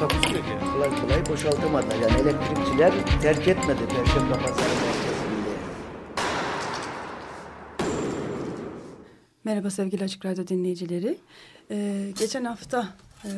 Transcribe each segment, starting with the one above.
Takusuyor yani. kolay kolay boşaltamadılar. Yani elektrikçiler terk etmedi Perşembe Pazarı merkezinde. Merhaba sevgili Açık Radyo dinleyicileri. Ee, geçen hafta e,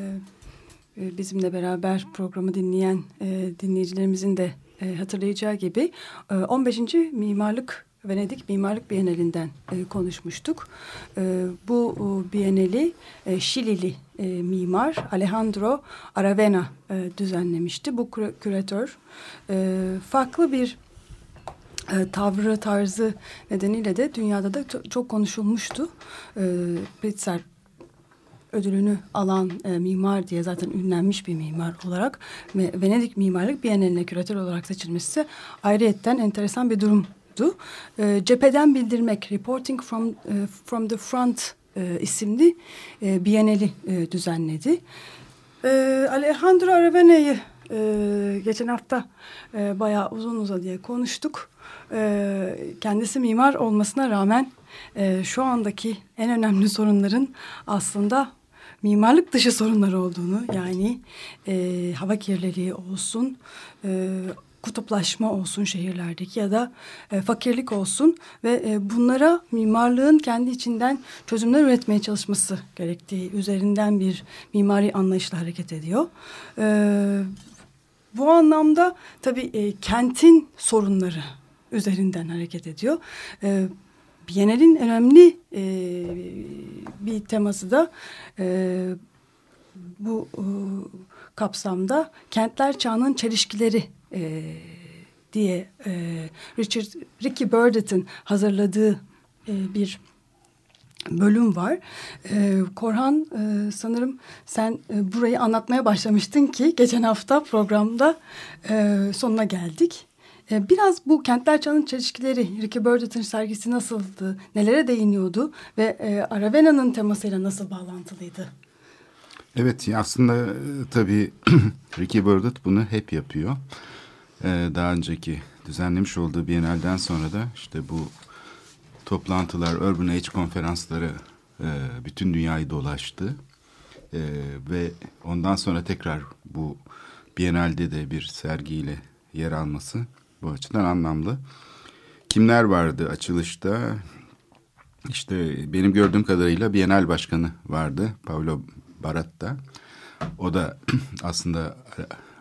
e, bizimle beraber programı dinleyen e, dinleyicilerimizin de e, hatırlayacağı gibi e, 15. Mimarlık Venedik Mimarlık Bienalinden e, konuşmuştuk. E, bu e, Bienali e, Şilili e, mimar Alejandro Aravena e, düzenlemişti. Bu kü küratör e, farklı bir e, tavrı, tarzı nedeniyle de dünyada da çok konuşulmuştu. E, Pritzker ödülünü alan e, mimar diye zaten ünlenmiş bir mimar olarak ve Venedik Mimarlık Bienali'ne küratör olarak seçilmesi ayrıyetten enteresan bir durumdu. E, cepheden bildirmek, Reporting from, e, from the Front e, isimli e, Bienali e, düzenledi. E, Alejandro Aravena'yı e, geçen hafta e, bayağı uzun uzadıya konuştuk. E, kendisi mimar olmasına rağmen e, şu andaki en önemli sorunların aslında mimarlık dışı sorunlar olduğunu yani e, hava kirliliği olsun, e, kutuplaşma olsun şehirlerdeki ya da e, fakirlik olsun ve e, bunlara mimarlığın kendi içinden çözümler üretmeye çalışması gerektiği üzerinden bir mimari anlayışla hareket ediyor. E, bu anlamda tabii e, kentin sorunları üzerinden hareket ediyor. E, Bienal'in önemli e, bir teması da e, bu e, kapsamda kentler çağının çelişkileri e, diye e, Richard Ricky Burdett'in hazırladığı e, bir bölüm var. Ee, Korhan e, sanırım sen e, burayı anlatmaya başlamıştın ki geçen hafta programda e, sonuna geldik. E, biraz bu Kentler Çağının Çelişkileri, Ricky Burdett'in sergisi nasıldı, nelere değiniyordu ve e, Aravena'nın temasıyla nasıl bağlantılıydı? Evet aslında e, tabii Ricky Burdett bunu hep yapıyor. Ee, daha önceki düzenlemiş olduğu Biennale'den sonra da işte bu toplantılar, Urban Age konferansları e, bütün dünyayı dolaştı. E, ve ondan sonra tekrar bu Biennale'de de bir sergiyle yer alması bu açıdan anlamlı. Kimler vardı açılışta? İşte benim gördüğüm kadarıyla Bienal Başkanı vardı, Pablo Baratta. O da aslında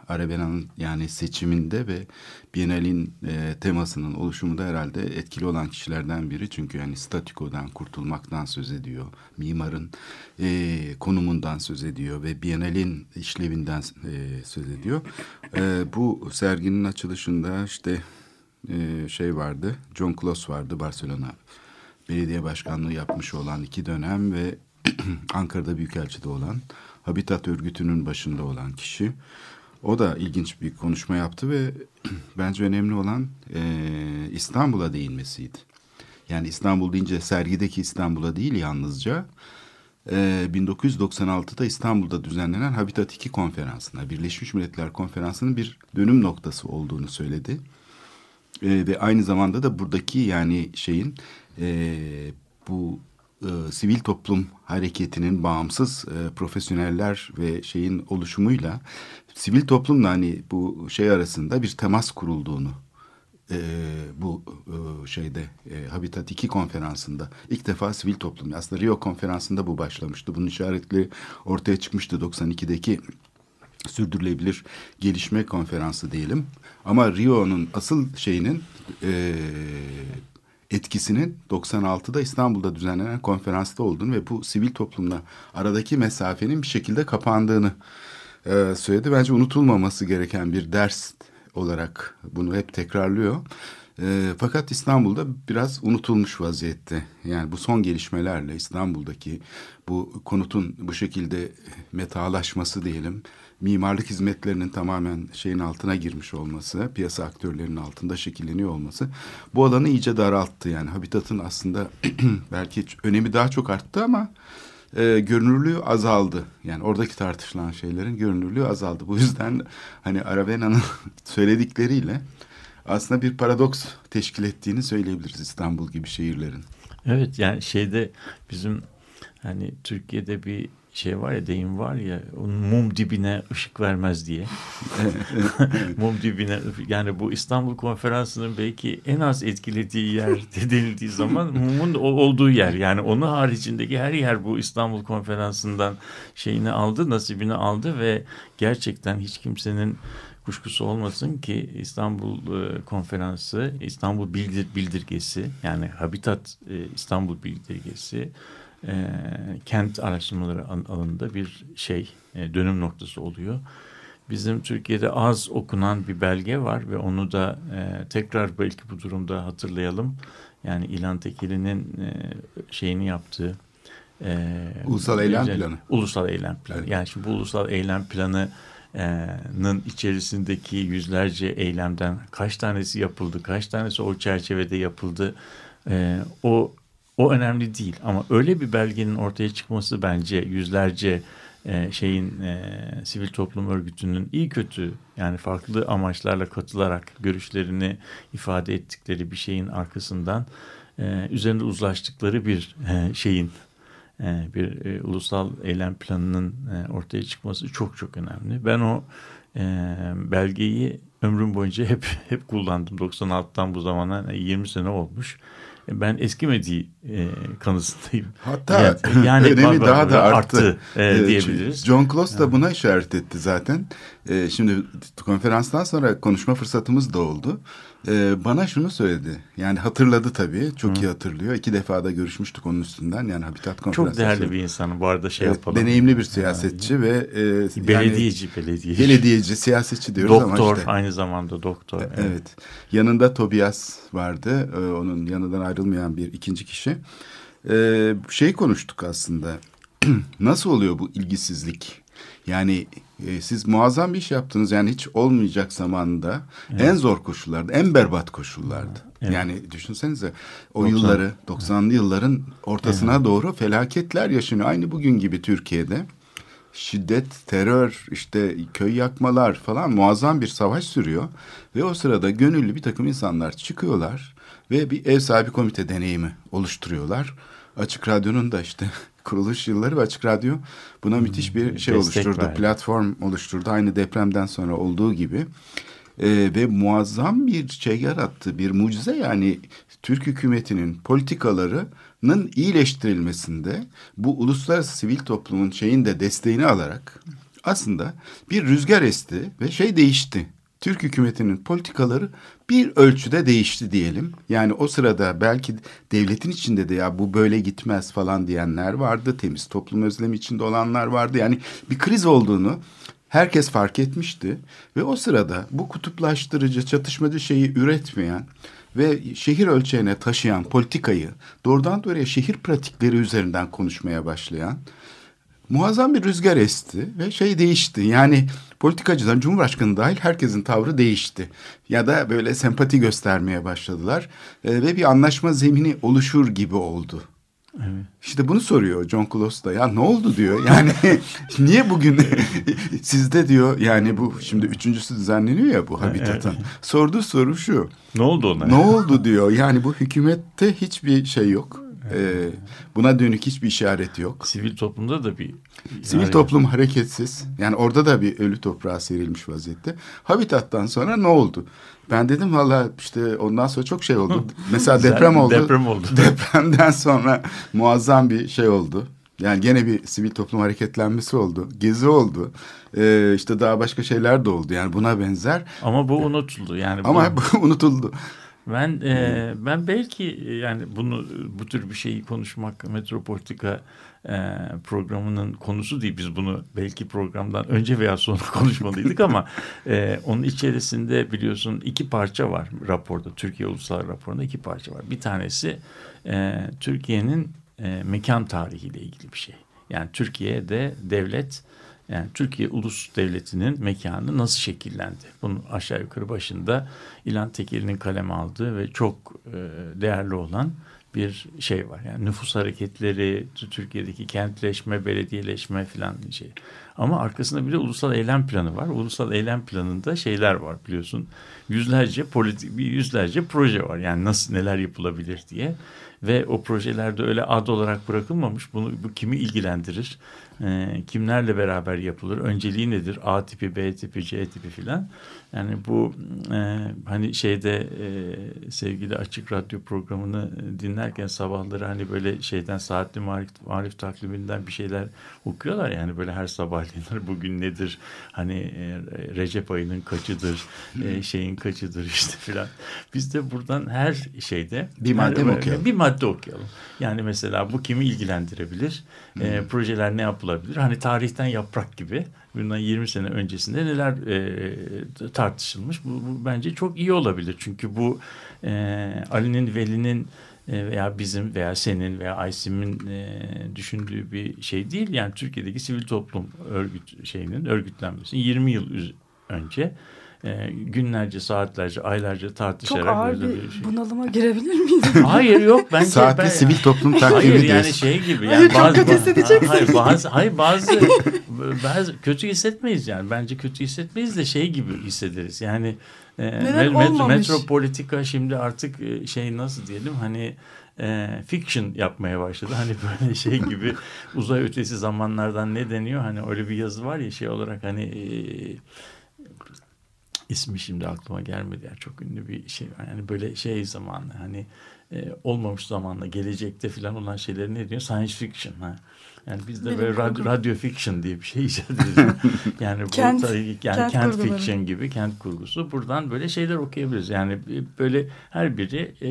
Arabena'nın yani seçiminde ve Biennale'in e, temasının oluşumunda herhalde etkili olan kişilerden biri. Çünkü yani statikodan kurtulmaktan söz ediyor. Mimarın e, konumundan söz ediyor ve Biennale'in işlevinden e, söz ediyor. E, bu serginin açılışında işte e, şey vardı. John Close vardı Barcelona belediye başkanlığı yapmış olan iki dönem ve Ankara'da büyükelçide olan Habitat örgütünün başında olan kişi. O da ilginç bir konuşma yaptı ve bence önemli olan e, İstanbul'a değinmesiydi. Yani İstanbul deyince sergideki İstanbul'a değil yalnızca e, 1996'da İstanbul'da düzenlenen Habitat 2 konferansına, Birleşmiş Milletler Konferansı'nın bir dönüm noktası olduğunu söyledi. E, ve aynı zamanda da buradaki yani şeyin e, bu e, sivil toplum hareketinin bağımsız e, profesyoneller ve şeyin oluşumuyla sivil toplumla hani bu şey arasında bir temas kurulduğunu e, bu e, şeyde e, Habitat 2 konferansında ilk defa sivil toplum aslında Rio konferansında bu başlamıştı. Bunun işaretli ortaya çıkmıştı 92'deki sürdürülebilir gelişme konferansı diyelim. Ama Rio'nun asıl şeyinin e, etkisinin 96'da İstanbul'da düzenlenen konferansta olduğunu ve bu sivil toplumla aradaki mesafenin bir şekilde kapandığını e, söyledi. Bence unutulmaması gereken bir ders olarak bunu hep tekrarlıyor. E, fakat İstanbul'da biraz unutulmuş vaziyette. Yani bu son gelişmelerle İstanbul'daki bu konutun bu şekilde metalaşması diyelim mimarlık hizmetlerinin tamamen şeyin altına girmiş olması, piyasa aktörlerinin altında şekilleniyor olması bu alanı iyice daralttı. Yani habitatın aslında belki önemi daha çok arttı ama e, görünürlüğü azaldı. Yani oradaki tartışılan şeylerin görünürlüğü azaldı. Bu yüzden hani Aravena'nın söyledikleriyle aslında bir paradoks teşkil ettiğini söyleyebiliriz İstanbul gibi şehirlerin. Evet yani şeyde bizim hani Türkiye'de bir şey var ya deyim var ya mum dibine ışık vermez diye. mum dibine yani bu İstanbul konferansının belki en az etkilediği yer denildiği zaman mumun olduğu yer. Yani onun haricindeki her yer bu İstanbul konferansından şeyini aldı, nasibini aldı ve gerçekten hiç kimsenin kuşkusu olmasın ki İstanbul e, Konferansı, İstanbul Bildir, Bildirgesi yani Habitat e, İstanbul Bildirgesi e, kent araştırmaları alanında bir şey e, dönüm noktası oluyor. Bizim Türkiye'de az okunan bir belge var ve onu da e, tekrar belki bu durumda hatırlayalım. Yani İlhan Tekeli'nin e, şeyini yaptığı e, Ulusal Eylem Planı. Ulusal Eylem Planı. Evet. Yani şimdi bu Ulusal Eylem Planı nın içerisindeki yüzlerce eylemden kaç tanesi yapıldı, kaç tanesi o çerçevede yapıldı, e, o o önemli değil. Ama öyle bir belgenin ortaya çıkması bence yüzlerce e, şeyin e, sivil toplum örgütünün iyi kötü yani farklı amaçlarla katılarak görüşlerini ifade ettikleri bir şeyin arkasından e, üzerinde uzlaştıkları bir e, şeyin e, bir e, ulusal eylem planının e, ortaya çıkması çok çok önemli. Ben o e, belgeyi ömrüm boyunca hep hep kullandım. 96'tan bu zamana 20 sene olmuş ben eskimediği e, kanısındayım. Hatta yani, yani önemi daha da arttı, arttı e, diyebiliriz. John Close da buna işaret etti zaten. E, şimdi konferanstan sonra konuşma fırsatımız da oldu. E, bana şunu söyledi. Yani hatırladı tabii. Çok Hı. iyi hatırlıyor. İki defa da görüşmüştük onun üstünden. Yani Habitat Konferansı. Çok değerli bir insan. Bu arada şey evet, yapalım. Deneyimli bir siyasetçi yani. ve e, belediyeci, yani, belediyeci. Belediyeci, siyasetçi diyoruz doktor, ama işte. Doktor aynı zamanda doktor. Evet. evet. Yanında Tobias vardı. E, onun yanından ayrılmayan bir ikinci kişi. E, şey konuştuk aslında. Nasıl oluyor bu ilgisizlik? Yani e, siz muazzam bir iş yaptınız. Yani hiç olmayacak zamanda evet. en zor koşullarda, en berbat koşullarda. Evet. Yani düşünsenize o 90. yılları, 90'lı yılların ortasına evet. doğru felaketler yaşanıyor. Aynı bugün gibi Türkiye'de. Şiddet, terör, işte köy yakmalar falan muazzam bir savaş sürüyor. Ve o sırada gönüllü bir takım insanlar çıkıyorlar ve bir ev sahibi komite deneyimi oluşturuyorlar. Açık Radyo'nun da işte kuruluş yılları ve Açık Radyo buna hmm, müthiş bir şey oluşturdu. Verdi. Platform oluşturdu. Aynı depremden sonra olduğu gibi. Ee, ve muazzam bir şey yarattı. Bir mucize yani Türk hükümetinin politikalarının iyileştirilmesinde bu uluslararası sivil toplumun şeyin de desteğini alarak aslında bir rüzgar esti ve şey değişti. Türk hükümetinin politikaları bir ölçüde değişti diyelim. Yani o sırada belki devletin içinde de ya bu böyle gitmez falan diyenler vardı. Temiz toplum özlemi içinde olanlar vardı. Yani bir kriz olduğunu herkes fark etmişti. Ve o sırada bu kutuplaştırıcı, çatışmacı şeyi üretmeyen ve şehir ölçeğine taşıyan politikayı doğrudan doğruya şehir pratikleri üzerinden konuşmaya başlayan muazzam bir rüzgar esti ve şey değişti. Yani politikacıların Cumhurbaşkanı dahil herkesin tavrı değişti. Ya da böyle sempati göstermeye başladılar e, ve bir anlaşma zemini oluşur gibi oldu. Evet. İşte bunu soruyor John Close da ya ne oldu diyor yani niye bugün sizde diyor yani bu şimdi üçüncüsü düzenleniyor ya bu Habitat'ın evet. sorduğu soru şu. Ne oldu ona? Ne oldu diyor yani bu hükümette hiçbir şey yok ee, buna dönük hiçbir işaret yok. Sivil toplumda da bir... Sivil toplum hareketsiz. Yani orada da bir ölü toprağa serilmiş vaziyette. Habitattan sonra ne oldu? Ben dedim valla işte ondan sonra çok şey oldu. Mesela deprem oldu. Deprem oldu. Depremden sonra muazzam bir şey oldu. Yani gene bir sivil toplum hareketlenmesi oldu. Gezi oldu. Ee, işte daha başka şeyler de oldu. Yani buna benzer. Ama bu unutuldu. Yani bu... Ama bu unutuldu. Ben e, ben belki e, yani bunu bu tür bir şeyi konuşmak Metropolitika e, programının konusu değil. Biz bunu belki programdan önce veya sonra konuşmalıydık ama e, onun içerisinde biliyorsun iki parça var raporda. Türkiye Ulusal raporunda iki parça var. Bir tanesi e, Türkiye'nin e, mekan tarihiyle ilgili bir şey. Yani Türkiye'de devlet Yani Türkiye Ulus Devleti'nin mekanı nasıl şekillendi? Bunun aşağı yukarı başında İlhan Tekeli'nin kaleme aldığı ve çok e, değerli olan bir şey var. Yani nüfus hareketleri, Türkiye'deki kentleşme, belediyeleşme falan şey. Ama arkasında bir de ulusal eylem planı var. Ulusal eylem planında şeyler var biliyorsun. Yüzlerce politik, yüzlerce proje var. Yani nasıl neler yapılabilir diye. Ve o projelerde öyle ad olarak bırakılmamış. Bunu bu kimi ilgilendirir? E, kimlerle beraber yapılır? Önceliği nedir? A tipi, B tipi, C tipi filan. Yani bu e, hani şeyde e, sevgili açık radyo programını dinlerken sabahları hani böyle şeyden saatli marif, marif takviminden bir şeyler okuyorlar yani böyle her sabahleyin bugün nedir hani e, Recep ayının kaçıdır e, şeyin kaçıdır işte filan. Biz de buradan her şeyde bir madde her, okuyalım? Bir madde okuyalım. Yani mesela bu kimi ilgilendirebilir? E, projeler ne yapılabilir? Hani tarihten yaprak gibi bundan 20 sene öncesinde neler e, tartışılmış. Bu, bu bence çok iyi olabilir. Çünkü bu e, Ali'nin, Veli'nin e, veya bizim veya senin veya Aysim'in e, düşündüğü bir şey değil. Yani Türkiye'deki sivil toplum örgüt şeyinin örgütlenmesi 20 yıl önce e, günlerce, saatlerce, aylarca tartışarak Çok ağır böyle bir şey. bunalıma girebilir miyiz? Hayır yok bence Saatli ben, sivil toplum takvimi Hayır diye. yani şey gibi. Yani Hayır, çok bazı, kötü hissedeceksin. Hayır bazı, hayır bazı, bazı kötü hissetmeyiz yani. Bence kötü hissetmeyiz de şey gibi hissederiz. Yani e, met- metropolitika şimdi artık e, şey nasıl diyelim hani e, fiction yapmaya başladı. Hani böyle şey gibi uzay ötesi zamanlardan ne deniyor? Hani öyle bir yazı var ya şey olarak hani e, ismi şimdi aklıma gelmedi. Yani çok ünlü bir şey. Yani böyle şey zamanı hani e, olmamış zamanla gelecekte falan olan şeyleri ne diyor? Science fiction. Ha. Yani biz de Bilim böyle radyo, radyo fiction diye bir şey icat ediyoruz. yani bu Kent- tabii yani kent kent, fiction gibi kent kurgusu. Buradan böyle şeyler okuyabiliriz. Yani böyle her biri e,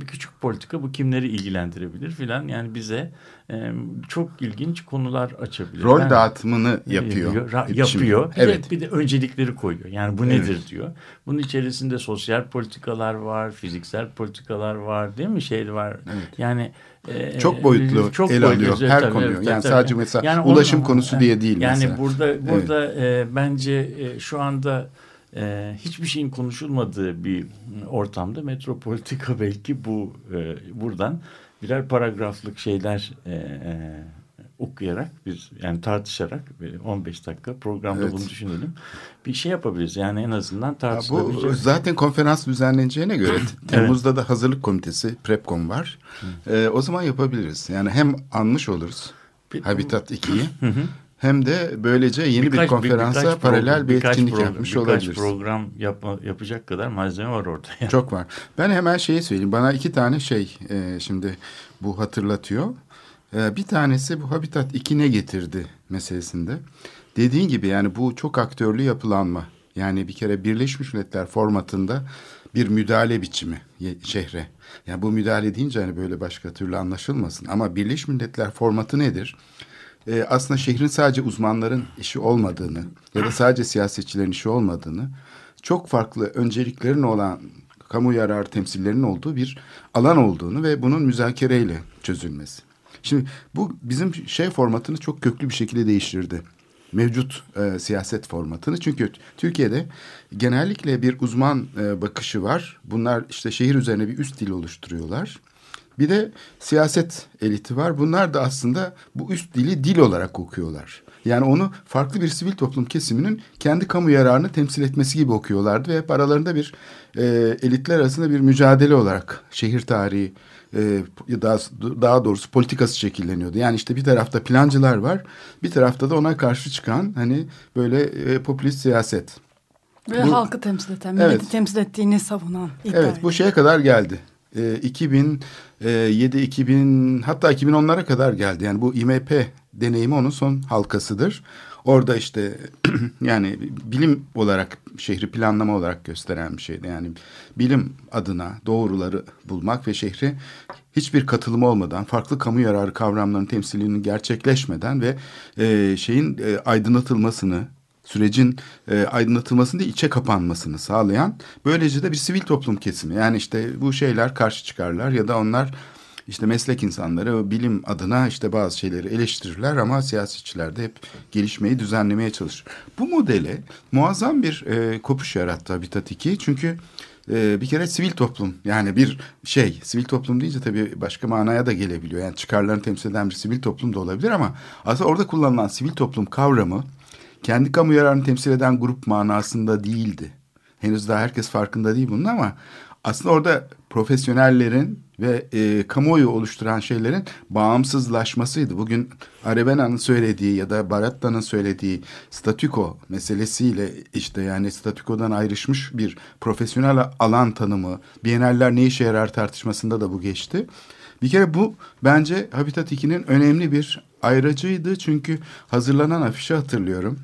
bir küçük politika bu kimleri ilgilendirebilir filan. Yani bize e, çok ilginç konular açabilir. Rol Yani- dağıtımını yapıyor. Ra- Şimdi- yapıyor. Bir, evet. de, bir de öncelikleri koyuyor. Yani bu Evet. nedir diyor. Bunun içerisinde sosyal politikalar var, fiziksel politikalar var, değil mi? Şey var. Evet. Yani e, Çok boyutlu çok ele boyutlu, alıyor evet, her tabii, konuyu. evet, yani tabii. sadece mesela Yani ulaşım onu- konusu diye değil yani mesela. burada burada e, bence e, şu anda e, hiçbir şeyin konuşulmadığı bir ortamda metropolitika belki bu e, buradan birer paragraflık şeyler e, e, okuyarak biz yani tartışarak bir 15 dakika programda Evet. bunu düşünelim. Bir şey yapabiliriz. Yani en azından Ya bu tartışılabilecek. zaten konferans düzenleneceğine göre Temmuz'da da hazırlık komitesi Prepcom var. Ee, o zaman yapabiliriz. Yani hem anmış oluruz Bir- Habitat 2'yi hem de böylece yeni bir konferansa birkaç paralel program- bir birkaç etkinlik program- yapmış birkaç olabiliriz. program yapma, yapacak kadar malzeme var orada. Yani. Çok var. Ben hemen şeyi söyleyeyim. Bana iki tane şey e, şimdi bu hatırlatıyor. E, bir tanesi bu Habitat 2 ne getirdi meselesinde. Dediğin gibi yani bu çok aktörlü yapılanma. Yani bir kere Birleşmiş Milletler formatında bir müdahale biçimi şehre. Yani bu müdahale deyince hani böyle başka türlü anlaşılmasın. Ama Birleşmiş Milletler formatı nedir? e, aslında şehrin sadece uzmanların işi olmadığını ya da sadece siyasetçilerin işi olmadığını çok farklı önceliklerin olan kamu yararı temsillerinin olduğu bir alan olduğunu ve bunun müzakereyle çözülmesi. Şimdi bu bizim şey formatını çok köklü bir şekilde değiştirdi. Mevcut e, siyaset formatını. Çünkü Türkiye'de genellikle bir uzman e, bakışı var. Bunlar işte şehir üzerine bir üst dil oluşturuyorlar. Bir de siyaset eliti var. Bunlar da aslında bu üst dili dil olarak okuyorlar. Yani onu farklı bir sivil toplum kesiminin kendi kamu yararını temsil etmesi gibi okuyorlardı. Ve hep aralarında bir e, elitler arasında bir mücadele olarak şehir tarihi e, daha, daha doğrusu politikası şekilleniyordu. Yani işte bir tarafta plancılar var, bir tarafta da ona karşı çıkan hani böyle e, popülist siyaset. Ve Bu- halkı temsil eden, milleti Evet. temsil ettiğini savunan Evet bu şeye kadar geldi. Ee, 2007, 2000 hatta 2010'lara kadar geldi. Yani bu IMP deneyimi onun son halkasıdır. Orada işte yani bilim olarak şehri planlama olarak gösteren bir şeydi. Yani bilim adına doğruları bulmak ve şehri hiçbir katılım olmadan farklı kamu yararı kavramlarının temsilinin gerçekleşmeden ve e, şeyin e, aydınlatılmasını sürecin e, aydınlatılmasını değil içe kapanmasını sağlayan böylece de bir sivil toplum kesimi. Yani işte bu şeyler karşı çıkarlar ya da onlar işte meslek insanları bilim adına işte bazı şeyleri eleştirirler ama siyasetçiler de hep gelişmeyi düzenlemeye çalışır. Bu modele muazzam bir e, kopuş yarattı Habitat 2 çünkü e, bir kere sivil toplum yani bir şey sivil toplum deyince tabii başka manaya da gelebiliyor. Yani çıkarlarını temsil eden bir sivil toplum da olabilir ama aslında orada kullanılan sivil toplum kavramı kendi kamu yararını temsil eden grup manasında değildi. Henüz daha herkes farkında değil bunun ama aslında orada profesyonellerin ve e, kamuoyu oluşturan şeylerin bağımsızlaşmasıydı. Bugün Arevena'nın söylediği ya da Baratta'nın söylediği statüko meselesiyle işte yani statükodan ayrışmış bir profesyonel alan tanımı, Biyeneller ne işe yarar tartışmasında da bu geçti. Bir kere bu bence Habitat 2'nin önemli bir ayracıydı. Çünkü hazırlanan afişi hatırlıyorum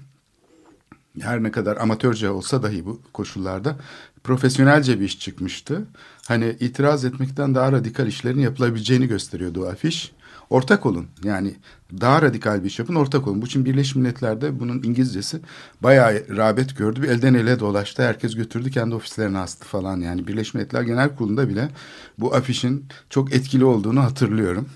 her ne kadar amatörce olsa dahi bu koşullarda profesyonelce bir iş çıkmıştı. Hani itiraz etmekten daha radikal işlerin yapılabileceğini gösteriyordu o afiş. Ortak olun yani daha radikal bir iş yapın ortak olun. Bu için Birleşmiş Milletler'de bunun İngilizcesi bayağı rağbet gördü. Bir elden ele dolaştı. Herkes götürdü kendi ofislerine astı falan. Yani Birleşmiş Milletler Genel Kurulu'nda bile bu afişin çok etkili olduğunu hatırlıyorum.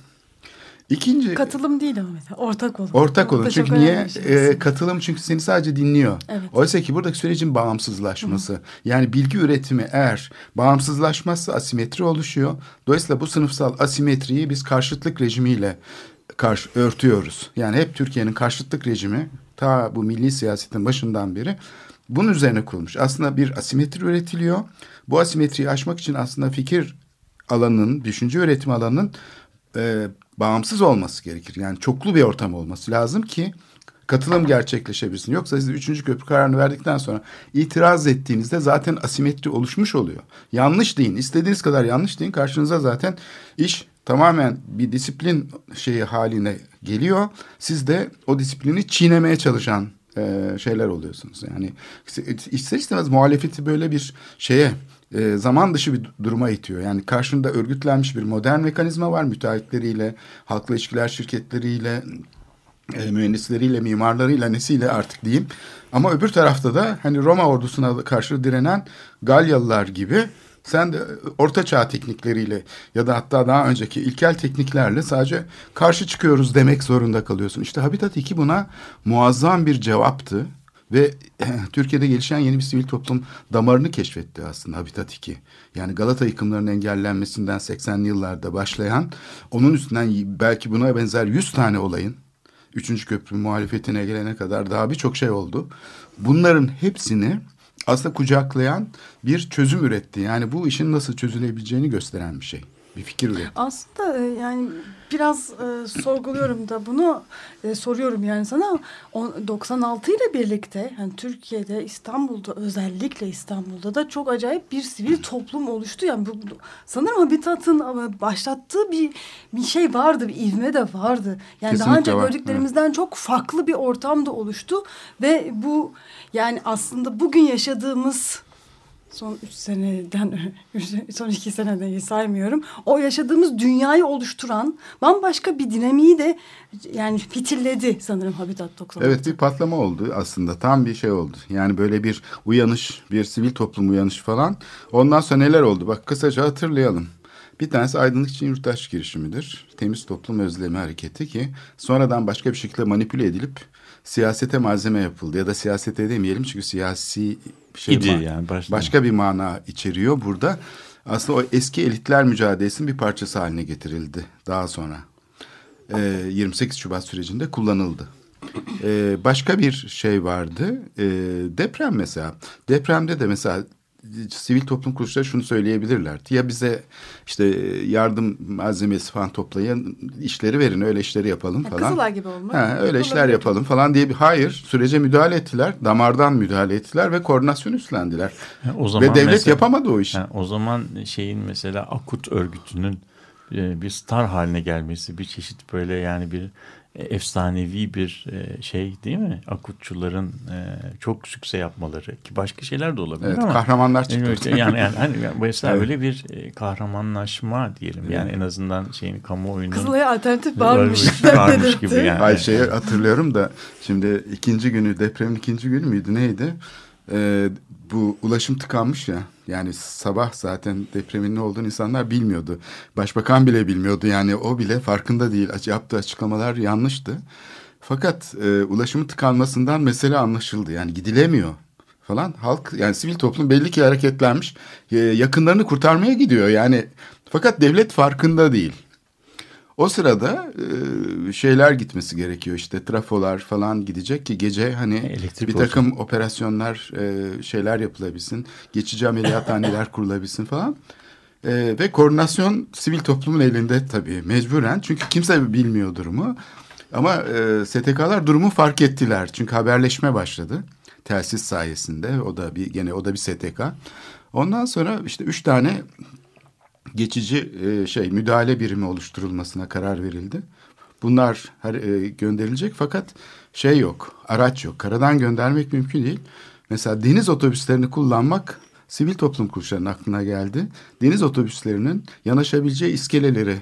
İkinci Katılım değil ama mesela ortak olun. Ortak olun. Çünkü niye? şey aslında. katılım çünkü seni sadece dinliyor. Evet. Oysa ki buradaki sürecin bağımsızlaşması. Yani bilgi üretimi eğer bağımsızlaşmazsa asimetri oluşuyor. Dolayısıyla bu sınıfsal asimetriyi biz karşıtlık rejimiyle karşı örtüyoruz. Yani hep Türkiye'nin karşıtlık rejimi ta bu milli siyasetin başından beri bunun üzerine kurulmuş. Aslında bir asimetri üretiliyor. Bu asimetriyi aşmak için aslında fikir alanının, düşünce üretim alanının e, bağımsız olması gerekir. Yani çoklu bir ortam olması lazım ki katılım gerçekleşebilsin. Yoksa siz üçüncü köprü kararını verdikten sonra itiraz ettiğinizde zaten asimetri oluşmuş oluyor. Yanlış deyin, istediğiniz kadar yanlış deyin. Karşınıza zaten iş tamamen bir disiplin şeyi haline geliyor. Siz de o disiplini çiğnemeye çalışan e, şeyler oluyorsunuz. Yani ister istemez muhalefeti böyle bir şeye e, zaman dışı bir duruma itiyor. Yani karşında örgütlenmiş bir modern mekanizma var müteahhitleriyle, halkla ilişkiler şirketleriyle, e, mühendisleriyle, mimarlarıyla nesiyle artık diyeyim. Ama öbür tarafta da hani Roma ordusuna karşı direnen Galyalılar gibi sen de orta çağ teknikleriyle ya da hatta daha önceki ilkel tekniklerle sadece karşı çıkıyoruz demek zorunda kalıyorsun. İşte Habitat 2 buna muazzam bir cevaptı. Ve Türkiye'de gelişen yeni bir sivil toplum damarını keşfetti aslında Habitat 2. Yani Galata yıkımlarının engellenmesinden 80'li yıllarda başlayan, onun üstünden belki buna benzer 100 tane olayın, Üçüncü köprü muhalefetine gelene kadar daha birçok şey oldu. Bunların hepsini aslında kucaklayan bir çözüm üretti. Yani bu işin nasıl çözülebileceğini gösteren bir şey. Bir fikir üretti. Aslında e, yani biraz e, sorguluyorum da bunu e, soruyorum yani sana. O, 96 ile birlikte yani Türkiye'de İstanbul'da özellikle İstanbul'da da çok acayip bir sivil toplum oluştu. Yani bu, sanırım Habitat'ın ama başlattığı bir bir şey vardı, bir ivme de vardı. Yani daha Kesinlikle önce var, gördüklerimizden çok farklı bir ortam da oluştu ve bu yani aslında bugün yaşadığımız son üç seneden, son iki seneden saymıyorum. O yaşadığımız dünyayı oluşturan bambaşka bir dinamiği de yani fitilledi sanırım Habitat 96. Evet bir patlama oldu aslında tam bir şey oldu. Yani böyle bir uyanış bir sivil toplum uyanışı falan. Ondan sonra neler oldu bak kısaca hatırlayalım. Bir tanesi aydınlık için yurttaş girişimidir. Temiz toplum özlemi hareketi ki sonradan başka bir şekilde manipüle edilip siyasete malzeme yapıldı. Ya da siyasete demeyelim çünkü siyasi şey İdi yani baştan. Başka bir mana içeriyor burada. Aslında o eski elitler mücadelesinin bir parçası haline getirildi daha sonra. Ee, 28 Şubat sürecinde kullanıldı. Ee, başka bir şey vardı. Ee, deprem mesela. Depremde de mesela sivil toplum kuruluşları şunu söyleyebilirlerdi. Ya bize işte yardım malzemesi falan toplayın, işleri verin, öyle işleri yapalım Ha, falan. Kızılay gibi olmak. Ha, öyle işler Olabilir. yapalım falan diye bir hayır sürece müdahale ettiler. Damardan müdahale ettiler ve koordinasyon üstlendiler. O zaman ve devlet mesela- yapamadı o işi. Yani o zaman şeyin mesela Akut örgütünün e, bir star haline gelmesi bir çeşit böyle yani bir efsanevi bir e, şey değil mi? Akutçuların e, çok sükse yapmaları ki başka şeyler de olabilir Evet, ama kahramanlar çıktı. Evet, yani yani hani mesela Evet. öyle bir e, kahramanlaşma diyelim. Yani en azından şeyin kamuoyunun Kızılay'a alternatif varmış. varmış gibi yani. Ay şeyi hatırlıyorum da şimdi ikinci günü depremin ikinci günü müydü neydi? E, bu ulaşım tıkanmış ya. Yani sabah zaten depremin ne olduğunu insanlar bilmiyordu. Başbakan bile bilmiyordu yani o bile farkında değil. Yaptığı açıklamalar yanlıştı. Fakat e, ulaşımın tıkanmasından mesele anlaşıldı. Yani gidilemiyor falan. Halk yani sivil toplum belli ki hareketlenmiş. E, yakınlarını kurtarmaya gidiyor yani. Fakat devlet farkında değil. O sırada e, şeyler gitmesi gerekiyor işte trafolar falan gidecek ki gece hani Elektrik bir takım olsun. operasyonlar e, şeyler yapılabilsin. Geçici ameliyathaneler kurulabilsin falan. E, ve koordinasyon sivil toplumun elinde tabii mecburen çünkü kimse bilmiyor durumu. Ama e, STK'lar durumu fark ettiler çünkü haberleşme başladı telsiz sayesinde o da bir gene o da bir STK. Ondan sonra işte üç tane geçici e, şey müdahale birimi oluşturulmasına karar verildi. Bunlar her, e, gönderilecek fakat şey yok, araç yok. Karadan göndermek mümkün değil. Mesela deniz otobüslerini kullanmak sivil toplum kuruluşlarının aklına geldi. Deniz otobüslerinin yanaşabileceği iskeleleri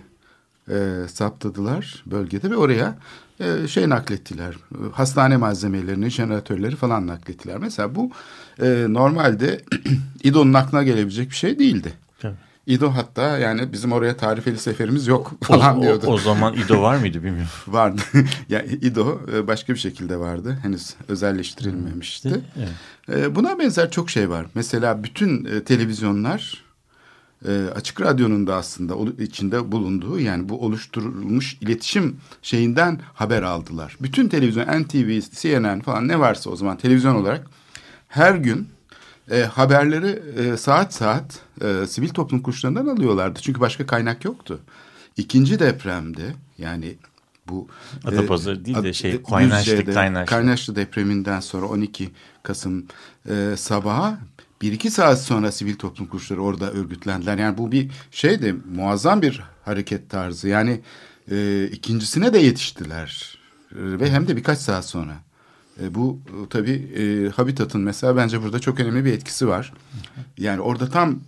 e, saptadılar bölgede ve oraya e, şey naklettiler. Hastane malzemelerini, jeneratörleri falan naklettiler. Mesela bu e, normalde İDO'nun aklına gelebilecek bir şey değildi. İdo hatta yani bizim oraya tarifeli seferimiz yok falan o, diyordu. O, o zaman İdo var mıydı bilmiyorum. vardı. yani İdo e, başka bir şekilde vardı. Henüz özelleştirilmemişti. Evet. Buna benzer çok şey var. Mesela bütün e, televizyonlar e, açık radyonun da aslında içinde bulunduğu yani bu oluşturulmuş iletişim şeyinden haber aldılar. Bütün televizyon NTV, CNN falan ne varsa o zaman televizyon olarak her gün e, haberleri e, saat saat e, sivil toplum kuruluşlarından alıyorlardı. Çünkü başka kaynak yoktu. İkinci depremde yani bu Adapazarı e, değil de şey Kaynaşlı Kaynaşlı. Kaynaşlı depreminden sonra 12 Kasım e, sabaha bir iki saat sonra sivil toplum kuruluşları orada örgütlendiler. Yani bu bir şey de muazzam bir hareket tarzı. Yani e, ikincisine de yetiştiler e, ve hem de birkaç saat sonra. E, bu e, tabii e, Habitat'ın mesela bence burada çok önemli bir etkisi var. Yani orada tam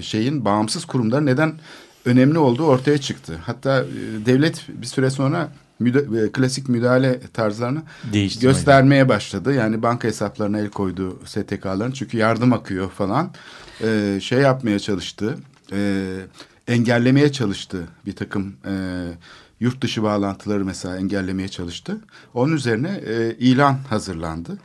şeyin bağımsız kurumlar neden önemli olduğu ortaya çıktı. Hatta e, devlet bir süre sonra müda klasik müdahale tarzlarını göstermeye başladı. Yani banka hesaplarına el koydu STK'ların çünkü yardım akıyor falan. Ee, şey yapmaya çalıştı, e, engellemeye çalıştı bir takım e, yurt dışı bağlantıları mesela engellemeye çalıştı. Onun üzerine e, ilan hazırlandı.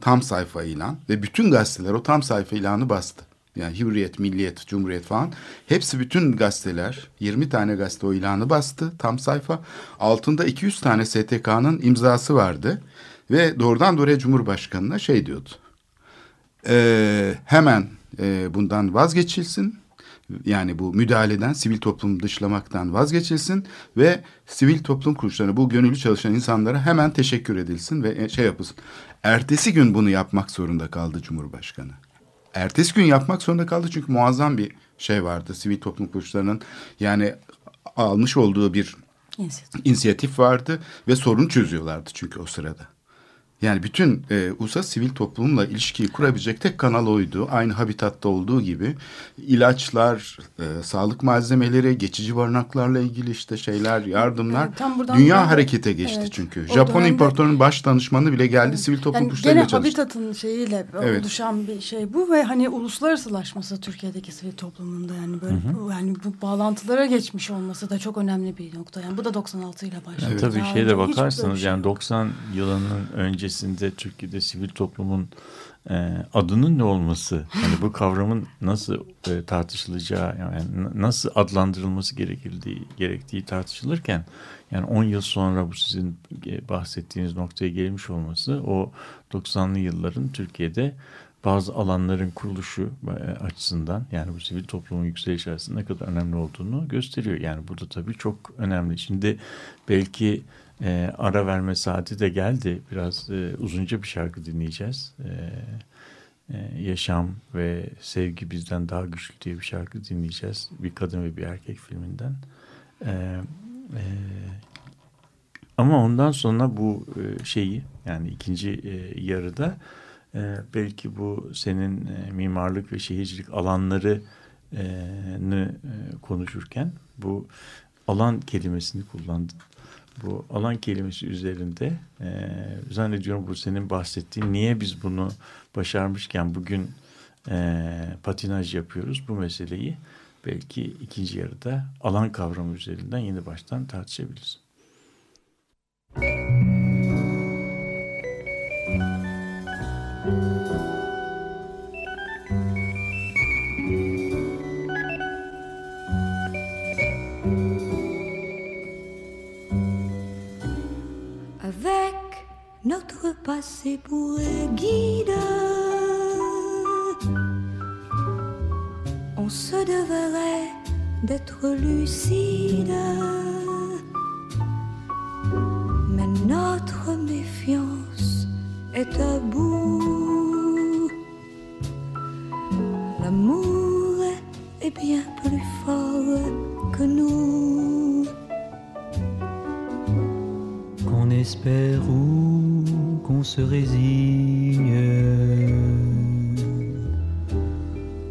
Tam sayfa ilan ve bütün gazeteler o tam sayfa ilanı bastı. Yani Hürriyet, Milliyet, Cumhuriyet falan. Hepsi bütün gazeteler 20 tane gazete o ilanı bastı tam sayfa. Altında 200 tane STK'nın imzası vardı. Ve doğrudan doğruya Cumhurbaşkanı'na şey diyordu. E, hemen e, bundan vazgeçilsin. Yani bu müdahaleden sivil toplum dışlamaktan vazgeçilsin ve sivil toplum kuruluşlarına bu gönüllü çalışan insanlara hemen teşekkür edilsin ve şey yapılsın. Ertesi gün bunu yapmak zorunda kaldı Cumhurbaşkanı ertesi gün yapmak zorunda kaldı çünkü muazzam bir şey vardı sivil toplum kuruluşlarının yani almış olduğu bir inisiyatif, inisiyatif vardı ve sorun çözüyorlardı çünkü o sırada. Yani bütün e, USA sivil toplumla ilişkiyi kurabilecek tek kanal oydu. Aynı habitatta olduğu gibi ilaçlar, e, sağlık malzemeleri, geçici barınaklarla ilgili işte şeyler, yardımlar. Yani dünya buradan, harekete geçti evet, çünkü. Japon dönemde, imparatorunun baş danışmanı bile geldi evet, sivil toplum yani kuruluşlarıyla çalıştı. Gene habitatın şeyiyle evet. oluşan bir şey bu ve hani uluslararasılaşması Türkiye'deki sivil toplumunda yani böyle hı hı. Bu, yani bu bağlantılara geçmiş olması da çok önemli bir nokta. Yani bu da 96 ile başladı. Evet. Tabii şeyde bakarsanız şey yani 90 yılının önce öncesinde Türkiye'de sivil toplumun e, adının ne olması, yani bu kavramın nasıl e, tartışılacağı, yani nasıl adlandırılması gerekildiği gerektiği tartışılırken, yani 10 yıl sonra bu sizin bahsettiğiniz noktaya gelmiş olması, o 90'lı yılların Türkiye'de bazı alanların kuruluşu e, açısından yani bu sivil toplumun yükselişi açısından ne kadar önemli olduğunu gösteriyor. Yani burada tabii çok önemli. Şimdi belki e, ara verme saati de geldi. Biraz e, uzunca bir şarkı dinleyeceğiz. E, e, Yaşam ve Sevgi Bizden Daha Güçlü diye bir şarkı dinleyeceğiz. Bir kadın ve bir erkek filminden. E, e, ama ondan sonra bu e, şeyi yani ikinci e, yarıda e, belki bu senin e, mimarlık ve şehircilik alanları e, konuşurken bu alan kelimesini kullandın. Bu alan kelimesi üzerinde e, zannediyorum bu senin bahsettiğin niye biz bunu başarmışken bugün e, patinaj yapıyoruz bu meseleyi belki ikinci yarıda alan kavramı üzerinden yeni baştan tartışabiliriz. Avec notre passé pour guide, on se devrait d'être lucide. Mais notre méfiance est à bout. L'amour est bien plus fort qu'on se résigne.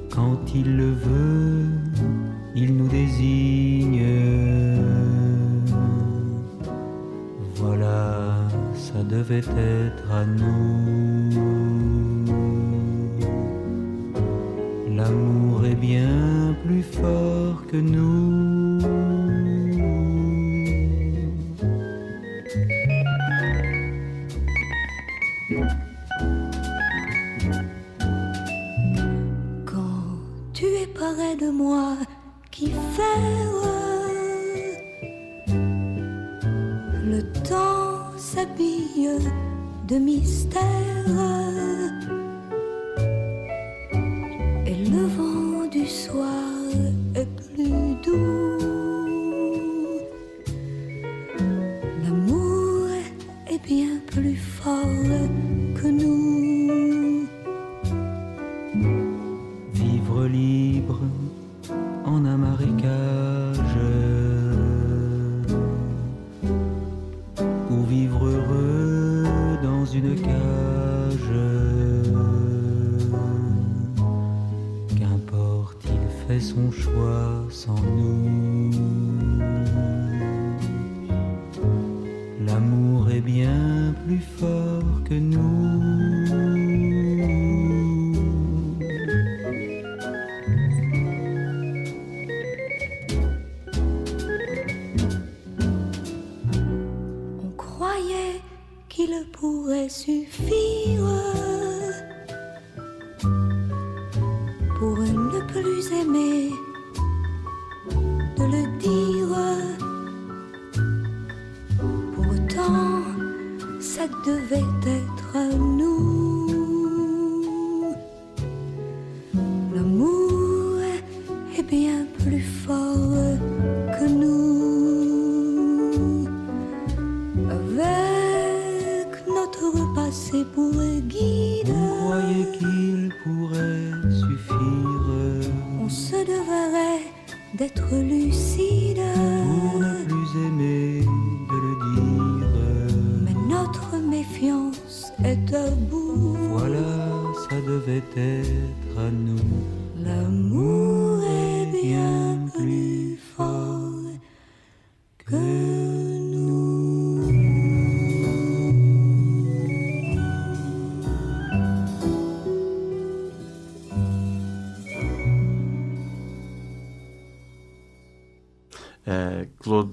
Quand il le veut, il nous désigne. Voilà, ça devait être à nous. Libre en un marécage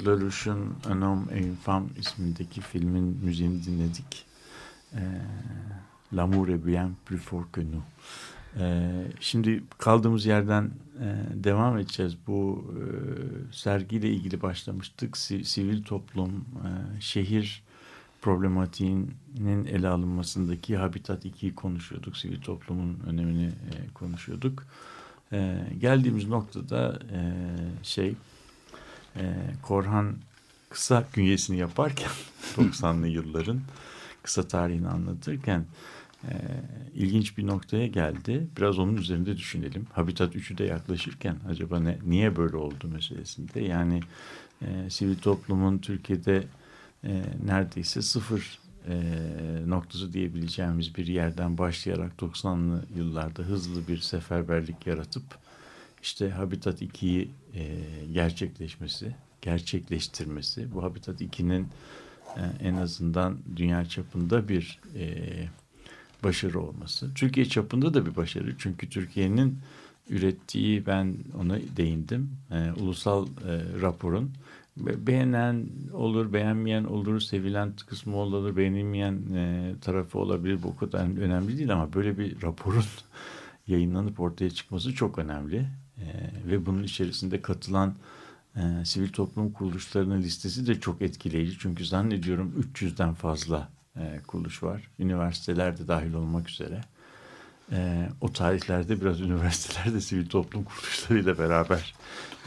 Lelouch'un Un homme et une femme ismindeki filmin müziğini dinledik. Ee, L'amour est bien plus fort que nous. Ee, şimdi kaldığımız yerden e, devam edeceğiz. Bu e, sergiyle ilgili başlamıştık. Si- sivil toplum, e, şehir problematiğinin ele alınmasındaki Habitat 2'yi konuşuyorduk. Sivil toplumun önemini e, konuşuyorduk. E, geldiğimiz noktada e, şey e, Korhan kısa künyesini yaparken 90'lı yılların kısa tarihini anlatırken e, ilginç bir noktaya geldi. Biraz onun üzerinde düşünelim. Habitat 3'ü de yaklaşırken acaba ne, niye böyle oldu meselesinde. Yani e, sivil toplumun Türkiye'de e, neredeyse sıfır e, noktası diyebileceğimiz bir yerden başlayarak 90'lı yıllarda hızlı bir seferberlik yaratıp işte Habitat 2'yi e, gerçekleşmesi gerçekleştirmesi. Bu Habitat 2'nin e, en azından dünya çapında bir e, başarı olması. Türkiye çapında da bir başarı. Çünkü Türkiye'nin ürettiği ben ona değindim. E, ulusal e, raporun beğenen olur, beğenmeyen olur, sevilen kısmı olur, beğenilmeyen e, tarafı olabilir. Bu kadar önemli değil ama böyle bir raporun yayınlanıp ortaya çıkması çok önemli. E, ve bunun içerisinde katılan e, sivil toplum kuruluşlarının listesi de çok etkileyici. Çünkü zannediyorum 300'den fazla e, kuruluş var. Üniversiteler de dahil olmak üzere. E, o tarihlerde biraz üniversitelerde sivil toplum kuruluşlarıyla beraber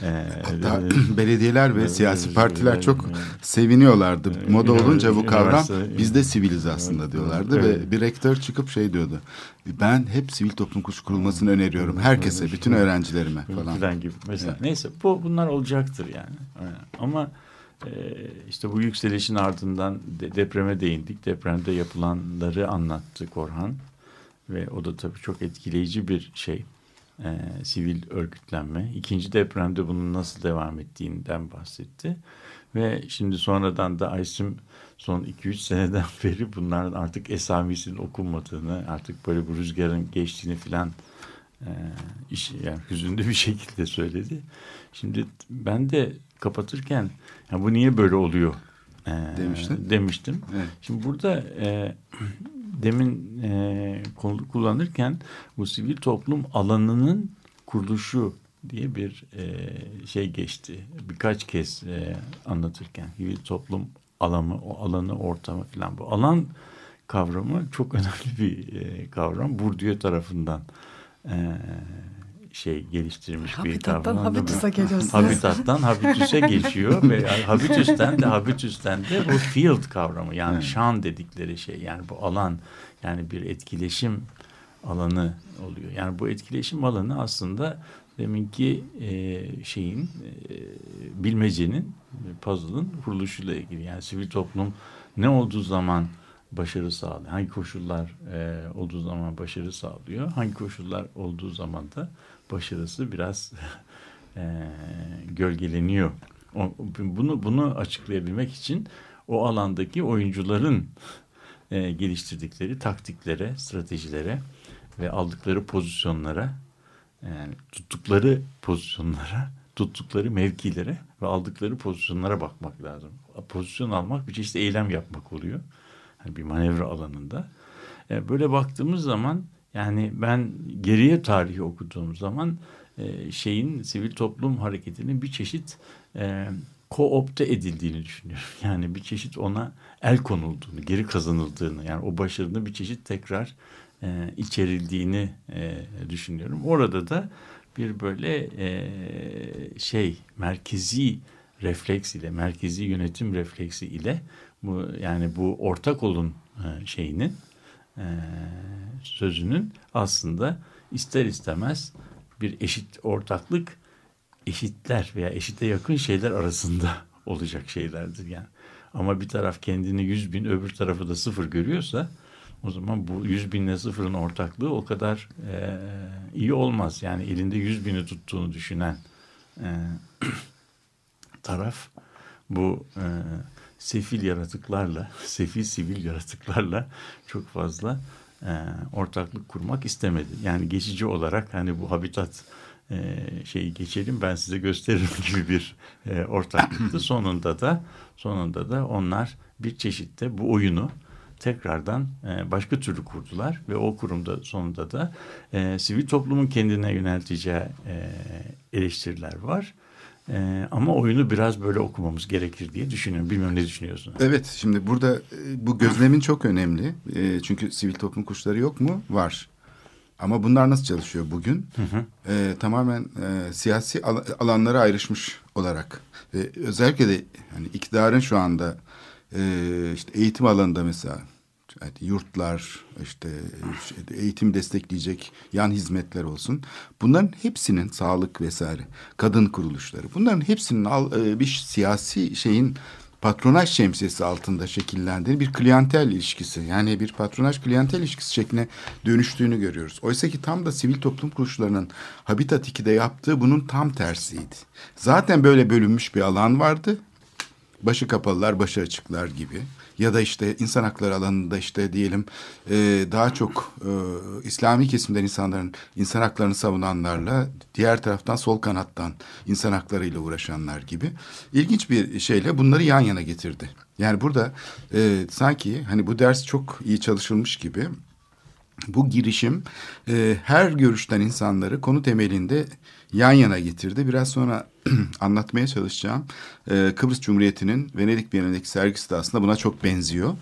e, Hatta e, belediyeler ve e, siyasi partiler çok seviniyorlardı. Moda olunca bu kavram biz de siviliz aslında diyorlardı ve bir rektör çıkıp şey diyordu. Ben hep sivil toplum kuruluşu kurulmasını öneriyorum herkese, bütün öğrencilerime falan. Falan gibi mesela. Evet. Neyse bu bunlar olacaktır yani. Ama işte bu yükselişin ardından depreme değindik. Depremde yapılanları anlattı Korhan. Ve o da tabii çok etkileyici bir şey. E, sivil örgütlenme. İkinci depremde bunun nasıl devam ettiğinden bahsetti. Ve şimdi sonradan da Aysim son 2-3 seneden beri bunların artık esamisinin okunmadığını, artık böyle bu rüzgarın geçtiğini filan e, iş, yani hüzünlü bir şekilde söyledi. Şimdi ben de kapatırken ya bu niye böyle oluyor e, Demiştin. demiştim. Evet. Şimdi burada e, demin e, kullanırken bu sivil toplum alanının kuruluşu diye bir e, şey geçti. Birkaç kez e, anlatırken sivil toplum alanı, o alanı, ortamı falan bu alan kavramı çok önemli bir e, kavram. Bourdieu tarafından e, şey geliştirmiş bir kavram. Habitus'a geliyorsunuz. Habitattan habitus'e geçiyor ve habitus'ten de habitus'ten de bu field kavramı yani şan dedikleri şey yani bu alan yani bir etkileşim alanı oluyor. Yani bu etkileşim alanı aslında deminki e, şeyin e, bilmecenin puzzle'ın kuruluşuyla ilgili. Yani sivil toplum ne olduğu zaman başarı sağlıyor? Hangi koşullar e, olduğu zaman başarı sağlıyor? Hangi koşullar olduğu zaman da başarısı biraz e, gölgeleniyor. O, bunu bunu açıklayabilmek için o alandaki oyuncuların e, geliştirdikleri taktiklere, stratejilere ve aldıkları pozisyonlara yani tuttukları pozisyonlara, tuttukları mevkilere ve aldıkları pozisyonlara bakmak lazım. Pozisyon almak bir çeşit eylem yapmak oluyor. Yani bir manevra alanında. E, böyle baktığımız zaman yani ben geriye tarihi okuduğum zaman e, şeyin sivil toplum hareketinin bir çeşit e, koopte edildiğini düşünüyorum. Yani bir çeşit ona el konulduğunu, geri kazanıldığını yani o başarının bir çeşit tekrar e, içerildiğini e, düşünüyorum. Orada da bir böyle e, şey merkezi refleks ile, merkezi yönetim refleksi ile bu yani bu ortak olun e, şeyinin e, sözünün aslında ister istemez bir eşit ortaklık eşitler veya eşite yakın şeyler arasında olacak şeylerdir yani. Ama bir taraf kendini yüz bin öbür tarafı da sıfır görüyorsa o zaman bu yüz binle sıfırın ortaklığı o kadar e, iyi olmaz. Yani elinde yüz bini tuttuğunu düşünen e, taraf bu e, sefil yaratıklarla, sefil sivil yaratıklarla çok fazla e, ortaklık kurmak istemedi. Yani geçici olarak hani bu habitat e, şeyi geçelim ben size gösteririm gibi bir e, ortaklıktı. sonunda da sonunda da onlar bir çeşitte bu oyunu tekrardan e, başka türlü kurdular ve o kurumda sonunda da e, sivil toplumun kendine yönelteceği e, eleştiriler var. Ee, ama oyunu biraz böyle okumamız gerekir diye düşünüyorum. Bilmiyorum ne düşünüyorsun? Evet şimdi burada e, bu gözlemin çok önemli. E, çünkü sivil toplum kuşları yok mu? Var. Ama bunlar nasıl çalışıyor bugün? Hı hı. E, tamamen e, siyasi al alanlara ayrışmış olarak. Ve özellikle de hani iktidarın şu anda e, işte eğitim alanında mesela yani yurtlar, işte eğitim destekleyecek yan hizmetler olsun. Bunların hepsinin sağlık vesaire, kadın kuruluşları. Bunların hepsinin e, bir siyasi şeyin patronaj şemsiyesi altında şekillendiği bir klientel ilişkisi yani bir patronaj klientel ilişkisi şekline dönüştüğünü görüyoruz. Oysa ki tam da sivil toplum kuruluşlarının Habitat 2'de yaptığı bunun tam tersiydi. Zaten böyle bölünmüş bir alan vardı. Başı kapalılar, başı açıklar gibi ya da işte insan hakları alanında işte diyelim e, daha çok e, İslami kesimden insanların insan haklarını savunanlarla diğer taraftan sol kanattan insan haklarıyla uğraşanlar gibi ilginç bir şeyle bunları yan yana getirdi. Yani burada e, sanki hani bu ders çok iyi çalışılmış gibi bu girişim e, her görüşten insanları konu temelinde yan yana getirdi. Biraz sonra anlatmaya çalışacağım. E, Kıbrıs Cumhuriyeti'nin Venedik Bienalindeki sergisi de aslında buna çok benziyor.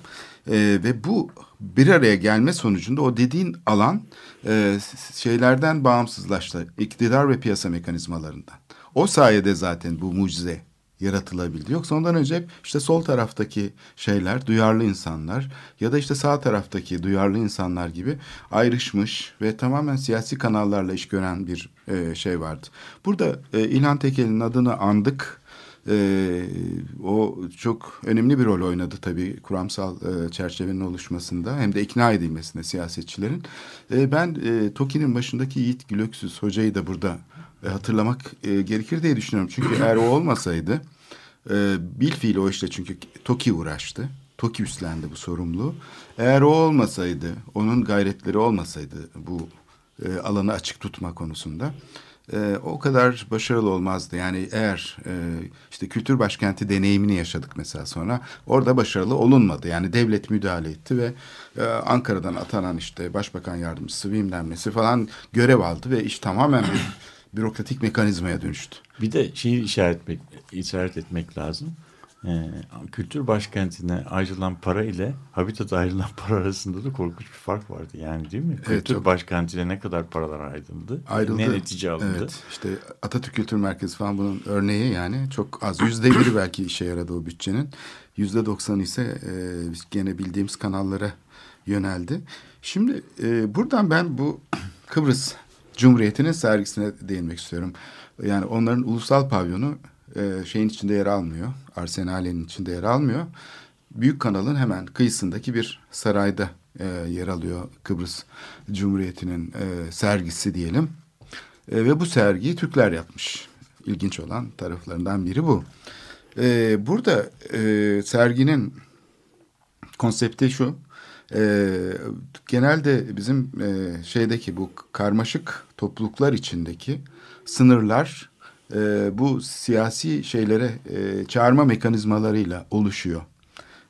E, ve bu bir araya gelme sonucunda o dediğin alan e, şeylerden bağımsızlaştı. İktidar ve piyasa mekanizmalarından. O sayede zaten bu mucize yaratılabildi. Yoksa ondan önce işte sol taraftaki şeyler, duyarlı insanlar ya da işte sağ taraftaki duyarlı insanlar gibi ayrışmış ve tamamen siyasi kanallarla iş gören bir e, şey vardı. Burada e, İlhan Tekel'in adını andık. Ee, o çok önemli bir rol oynadı tabii kuramsal e, çerçevenin oluşmasında hem de ikna edilmesinde siyasetçilerin. E, ben e, TOKİ'nin başındaki Yiğit Gülöksüz hocayı da burada e, hatırlamak e, gerekir diye düşünüyorum. Çünkü eğer o olmasaydı e, bilfiil o işte çünkü TOKİ uğraştı. TOKİ üstlendi bu sorumluluğu. Eğer o olmasaydı, onun gayretleri olmasaydı bu e, alanı açık tutma konusunda e, o kadar başarılı olmazdı. Yani eğer e, işte kültür başkenti deneyimini yaşadık mesela sonra orada başarılı olunmadı. Yani devlet müdahale etti ve e, Ankara'dan atanan işte başbakan yardımcısı bilmem nesi falan görev aldı ve iş tamamen bürokratik mekanizmaya dönüştü. Bir de şeyi işaret, işaret etmek lazım. Ee, kültür başkentine ayrılan para ile Habitat'a ayrılan para arasında da korkunç bir fark vardı yani değil mi? Evet, kültür çok... başkentine ne kadar paralar ayrıldı? Ayrıldı. Ne netice alındı? Evet işte Atatürk Kültür Merkezi falan bunun örneği yani çok az. Yüzde biri belki işe yaradı o bütçenin. Yüzde doksan ise e, gene bildiğimiz kanallara yöneldi. Şimdi e, buradan ben bu Kıbrıs Cumhuriyeti'nin sergisine değinmek istiyorum. Yani onların ulusal pavyonu e, şeyin içinde yer almıyor. Arsenal'in içinde yer almıyor. Büyük kanalın hemen kıyısındaki bir sarayda e, yer alıyor Kıbrıs Cumhuriyeti'nin e, sergisi diyelim. E, ve bu sergiyi Türkler yapmış. İlginç olan taraflarından biri bu. E, burada e, serginin konsepti şu. E, genelde bizim e, şeydeki bu karmaşık topluluklar içindeki sınırlar e, bu siyasi şeylere e, çağırma mekanizmalarıyla oluşuyor.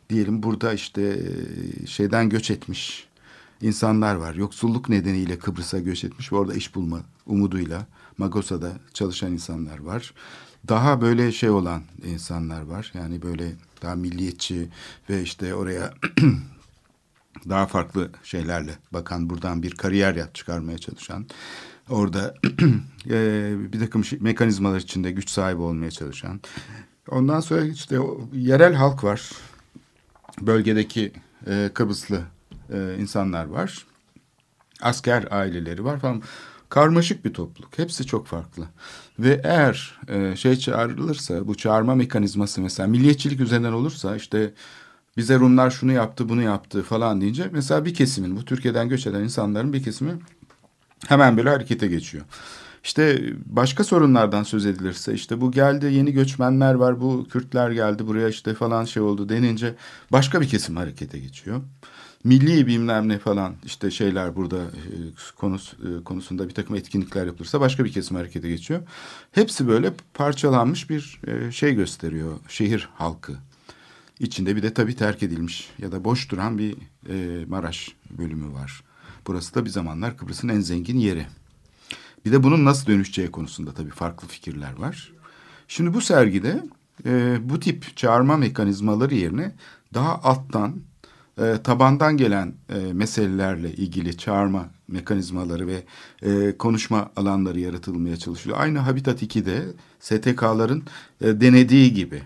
Diyelim burada işte e, şeyden göç etmiş insanlar var. Yoksulluk nedeniyle Kıbrıs'a göç etmiş ve orada iş bulma umuduyla Magosa'da çalışan insanlar var. Daha böyle şey olan insanlar var. Yani böyle daha milliyetçi ve işte oraya daha farklı şeylerle bakan buradan bir kariyer yap çıkarmaya çalışan orada e, bir takım şey, mekanizmalar içinde güç sahibi olmaya çalışan. Ondan sonra işte o, yerel halk var. Bölgedeki e, Kıbrıslı e, insanlar var. Asker aileleri var falan. Karmaşık bir topluluk. Hepsi çok farklı. Ve eğer e, şey çağrılırsa bu çağırma mekanizması mesela milliyetçilik üzerinden olursa işte bize Rumlar şunu yaptı bunu yaptı falan deyince mesela bir kesimin bu Türkiye'den göç eden insanların bir kesimi hemen böyle harekete geçiyor. İşte başka sorunlardan söz edilirse işte bu geldi yeni göçmenler var bu Kürtler geldi buraya işte falan şey oldu denince başka bir kesim harekete geçiyor. Milli bilmem ne falan işte şeyler burada e, e, konusunda bir takım etkinlikler yapılırsa başka bir kesim harekete geçiyor. Hepsi böyle parçalanmış bir e, şey gösteriyor şehir halkı. İçinde bir de tabii terk edilmiş ya da boş duran bir Maraş bölümü var. Burası da bir zamanlar Kıbrıs'ın en zengin yeri. Bir de bunun nasıl dönüşeceği konusunda tabii farklı fikirler var. Şimdi bu sergide e, bu tip çağırma mekanizmaları yerine daha alttan, e, tabandan gelen e, meselelerle ilgili çağırma mekanizmaları ve e, konuşma alanları yaratılmaya çalışılıyor. Aynı Habitat 2'de STK'ların e, denediği gibi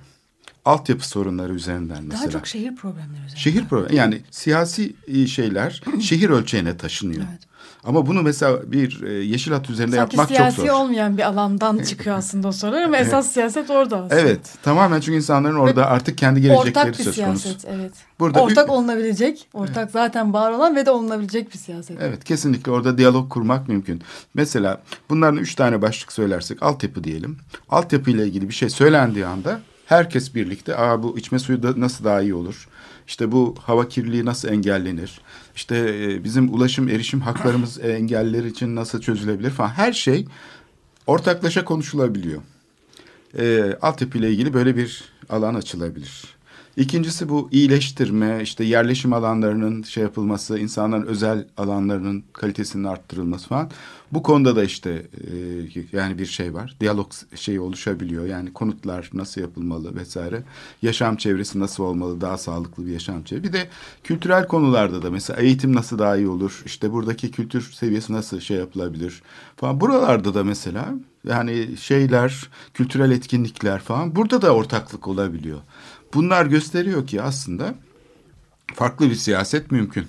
altyapı sorunları üzerinden mesela. Daha çok şehir problemleri üzerinde. Şehir problemi yani siyasi e, şeyler şehir ölçeğine taşınıyor. Evet. Ama bunu mesela bir e, yeşil hat üzerinde Sanki yapmak çok siyasi zor. olmayan bir alandan çıkıyor aslında o sorular ama esas siyaset orada aslında. Evet tamamen çünkü insanların orada artık kendi gelecekleri Ortak bir söz siyaset konusu. evet. Burada ortak ü- olunabilecek, ortak zaten var olan ve de olunabilecek bir siyaset. Evet kesinlikle orada diyalog kurmak mümkün. Mesela bunların üç tane başlık söylersek altyapı diyelim. Altyapı ile ilgili bir şey söylendiği anda herkes birlikte Aa, bu içme suyu da nasıl daha iyi olur? İşte bu hava kirliliği nasıl engellenir? İşte e, bizim ulaşım erişim haklarımız e, engelliler için nasıl çözülebilir falan. Her şey ortaklaşa konuşulabiliyor. E, altyapı ile ilgili böyle bir alan açılabilir. İkincisi bu iyileştirme, işte yerleşim alanlarının şey yapılması, insanların özel alanlarının kalitesinin arttırılması falan. Bu konuda da işte e, yani bir şey var. Diyalog şeyi oluşabiliyor. Yani konutlar nasıl yapılmalı vesaire. Yaşam çevresi nasıl olmalı, daha sağlıklı bir yaşam çevresi. Bir de kültürel konularda da mesela eğitim nasıl daha iyi olur? İşte buradaki kültür seviyesi nasıl şey yapılabilir falan. Buralarda da mesela yani şeyler, kültürel etkinlikler falan burada da ortaklık olabiliyor. Bunlar gösteriyor ki aslında farklı bir siyaset mümkün.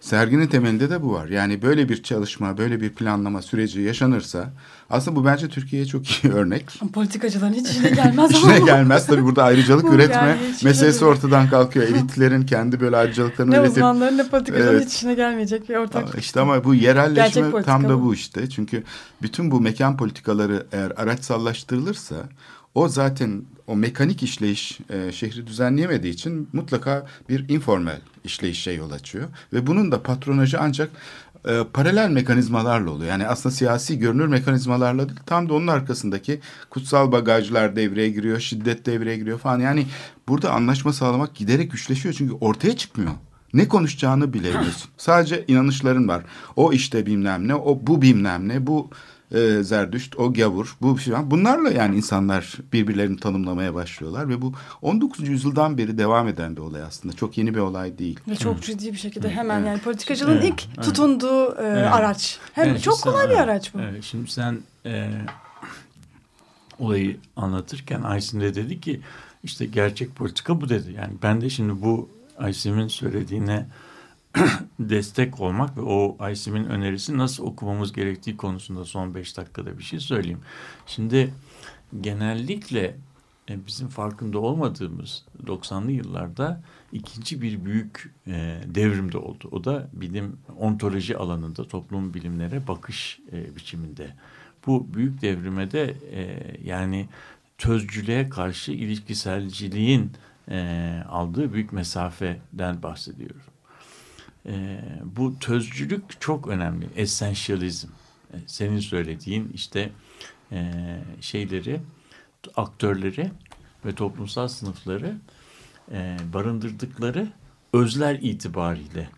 Serginin temelinde de bu var. Yani böyle bir çalışma, böyle bir planlama süreci yaşanırsa aslında bu bence Türkiye'ye çok iyi örnek. Politikacıların hiç işine gelmez İşine ama. gelmez tabii burada ayrıcalık Bu üretme yani meselesi işine- ortadan kalkıyor. Elitlerin kendi böyle ayrıcalıklarını Ne üretip uzmanların ne politikacıların Evet. hiç işine gelmeyecek bir ortak. işte ama bu yerelleşme tam da bu işte. Çünkü bütün bu mekan politikaları eğer araçsallaştırılırsa o zaten o mekanik işleyiş e, şehri düzenleyemediği için mutlaka bir informal işleyişe yol açıyor. Ve bunun da patronajı ancak e, paralel mekanizmalarla oluyor. Yani aslında siyasi görünür mekanizmalarla değil, tam da onun arkasındaki kutsal bagajlar devreye giriyor, şiddet devreye giriyor falan. Yani burada anlaşma sağlamak giderek güçleşiyor çünkü ortaya çıkmıyor. Ne konuşacağını bilemiyorsun. Sadece inanışların var. O işte bilmem ne, o bu bilmem ne, bu e, Zerdüşt, o gavur, bu falan. Bunlarla yani insanlar birbirlerini tanımlamaya başlıyorlar ve bu 19. yüzyıldan beri devam eden bir olay aslında. Çok yeni bir olay değil. Ve çok ciddi bir şekilde hemen Evet. yani politikacılığın Evet, ilk evet. tutunduğu e, Evet. araç. Hem Evet, çok sen- kolay bir araç bu. Evet, şimdi sen e, olayı anlatırken Aysin de dedi ki işte gerçek politika bu dedi. Yani ben de şimdi bu Aysim'in söylediğine destek olmak ve o Aysim'in önerisi nasıl okumamız gerektiği konusunda son beş dakikada bir şey söyleyeyim. Şimdi genellikle e, bizim farkında olmadığımız 90'lı yıllarda ikinci bir büyük e, devrim de oldu. O da bilim ontoloji alanında toplum bilimlere bakış e, biçiminde. Bu büyük devrime de e, yani tözcülüğe karşı ilişkiselciliğin e, aldığı büyük mesafeden bahsediyorum. E, bu tözcülük çok önemli. Essentialism. E, senin söylediğin işte e, şeyleri, aktörleri ve toplumsal sınıfları e, barındırdıkları özler itibariyle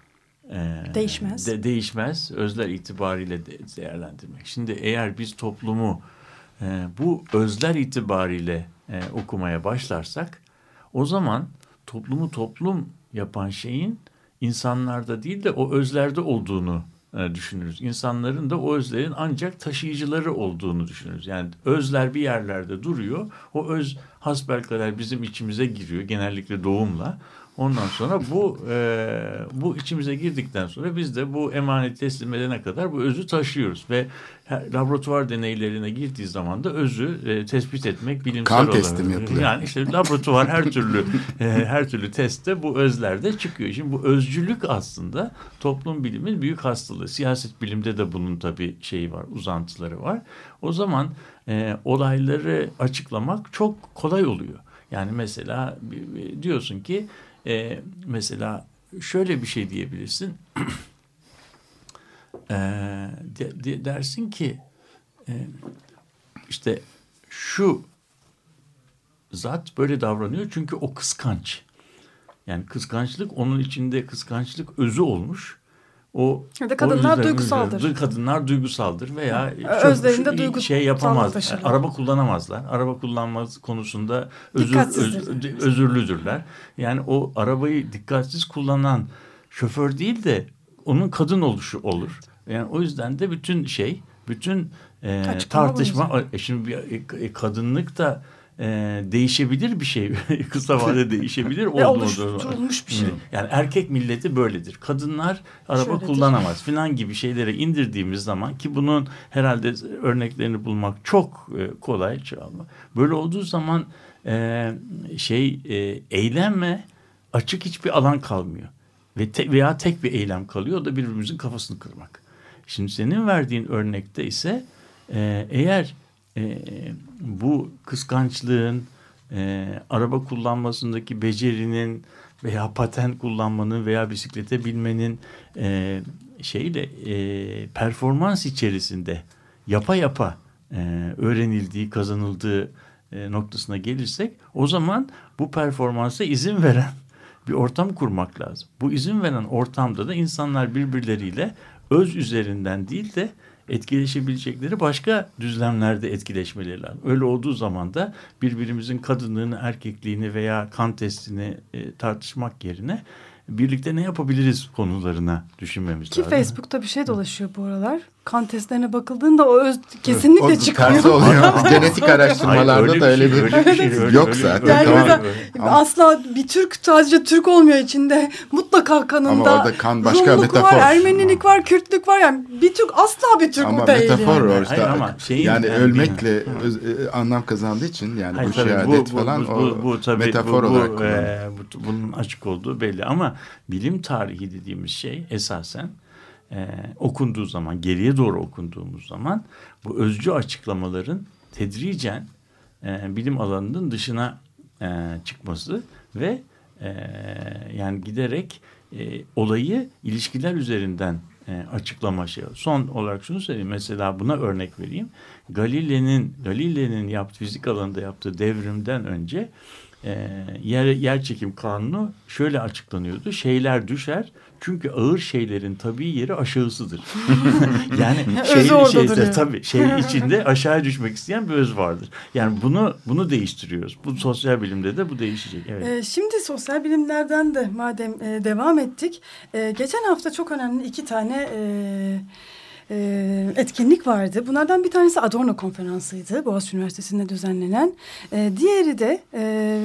e, Değişmez. De, değişmez. Özler itibariyle de, değerlendirmek. Şimdi eğer biz toplumu e, bu özler itibariyle e, okumaya başlarsak o zaman toplumu toplum yapan şeyin insanlarda değil de o özlerde olduğunu e, düşünürüz. İnsanların da o özlerin ancak taşıyıcıları olduğunu düşünürüz. Yani özler bir yerlerde duruyor. O öz hasbelkader bizim içimize giriyor genellikle doğumla. Ondan sonra bu e, bu içimize girdikten sonra biz de bu emaneti teslim edene kadar bu özü taşıyoruz ve laboratuvar deneylerine girdiği zaman da özü e, tespit etmek bilimsel Kan olarak. testi yapılıyor? Yani işte laboratuvar her türlü e, her türlü testte bu özler de çıkıyor. Şimdi bu özcülük aslında toplum bilimin büyük hastalığı. Siyaset bilimde de bunun tabii şeyi var, uzantıları var. O zaman e, olayları açıklamak çok kolay oluyor. Yani mesela diyorsun ki e, mesela şöyle bir şey diyebilirsin. E, de- de- dersin ki e, işte şu zat böyle davranıyor çünkü o kıskanç. Yani kıskançlık onun içinde kıskançlık özü olmuş. O Ya da kadınlar o duygusaldır. Kadınlar duygusaldır veya Özlerinde şu- duygu- şey yapamaz. taşırlar. Araba kullanamazlar. Araba kullanmaz konusunda özür, öz- özürlüdürler. Yani o arabayı dikkatsiz kullanan şoför değil de onun kadın oluşu olur. Yani o yüzden de bütün şey, bütün e, Açıklama tartışma e, şimdi bir, e, kadınlık da e, değişebilir bir şey. Kısa vadede değişebilir. Oldu mu oluşturulmuş bir şey. Yani erkek milleti böyledir. Kadınlar araba Şöyledir. kullanamaz filan gibi şeylere indirdiğimiz zaman ki bunun herhalde örneklerini bulmak çok e, kolay. Böyle olduğu zaman e, şey e, eyleme açık hiçbir alan kalmıyor. Ve te, veya tek bir eylem kalıyor o da birbirimizin kafasını kırmak. Şimdi senin verdiğin örnekte ise e, eğer e, bu kıskançlığın, e, araba kullanmasındaki becerinin veya patent kullanmanın veya bisiklete binmenin e, şeyle e, performans içerisinde yapa yapa e, öğrenildiği, kazanıldığı e, noktasına gelirsek o zaman bu performansa izin veren bir ortam kurmak lazım. Bu izin veren ortamda da insanlar birbirleriyle öz üzerinden değil de etkileşebilecekleri başka düzlemlerde etkileşmeleri lazım. Öyle olduğu zaman da birbirimizin kadınlığını, erkekliğini veya kan testini e, tartışmak yerine birlikte ne yapabiliriz konularına düşünmemiz Ki lazım. Facebook'ta bir şey dolaşıyor bu aralar. Kan testlerine bakıldığında o öz kesinlikle O çıkıyor. tersi oluyor. Genetik araştırmalarda Hayır, da öyle bir, öyle bir şey, öyle- yok öyle- zaten. Yani Tamam. mesela asla bir Türk sadece Türk olmuyor içinde. Mutlaka kanında Ama orada kan başka Rumluk metafor. var, Ermenilik var, Kürtlük var. Yani bir Türk asla bir Türk Ama değil. metafor yani. o işte. Hayır ama şeyin yani yani ölmekle öz- e, anlam kazandığı için yani Hayır, bu şehadet falan bu, o bu, bu, tabii, metafor bu, bu, olarak e, bu- bunun açık olduğu belli ama bilim tarihi dediğimiz şey esasen e, okunduğu zaman geriye doğru okunduğumuz zaman bu özcü açıklamaların tedricen e, bilim alanının dışına e, çıkması ve e, yani giderek e, olayı ilişkiler üzerinden e, açıklama şey. Son olarak şunu söyleyeyim. Mesela buna örnek vereyim. Galile'nin Galile'nin yaptığı fizik alanında yaptığı devrimden önce e, yer yer çekim kanunu şöyle açıklanıyordu. Şeyler düşer çünkü ağır şeylerin tabii yeri aşağısıdır. yani orada şeyde tabii şey içinde aşağı düşmek isteyen bir öz vardır. Yani bunu bunu değiştiriyoruz. Bu sosyal bilimde de bu değişecek. Evet. Ee, şimdi sosyal bilimlerden de madem e, devam ettik. e, geçen hafta çok önemli iki tane e, e, etkinlik vardı. Bunlardan bir tanesi Adorno konferansıydı. Boğaziçi Üniversitesi'nde düzenlenen. E, diğeri de... E,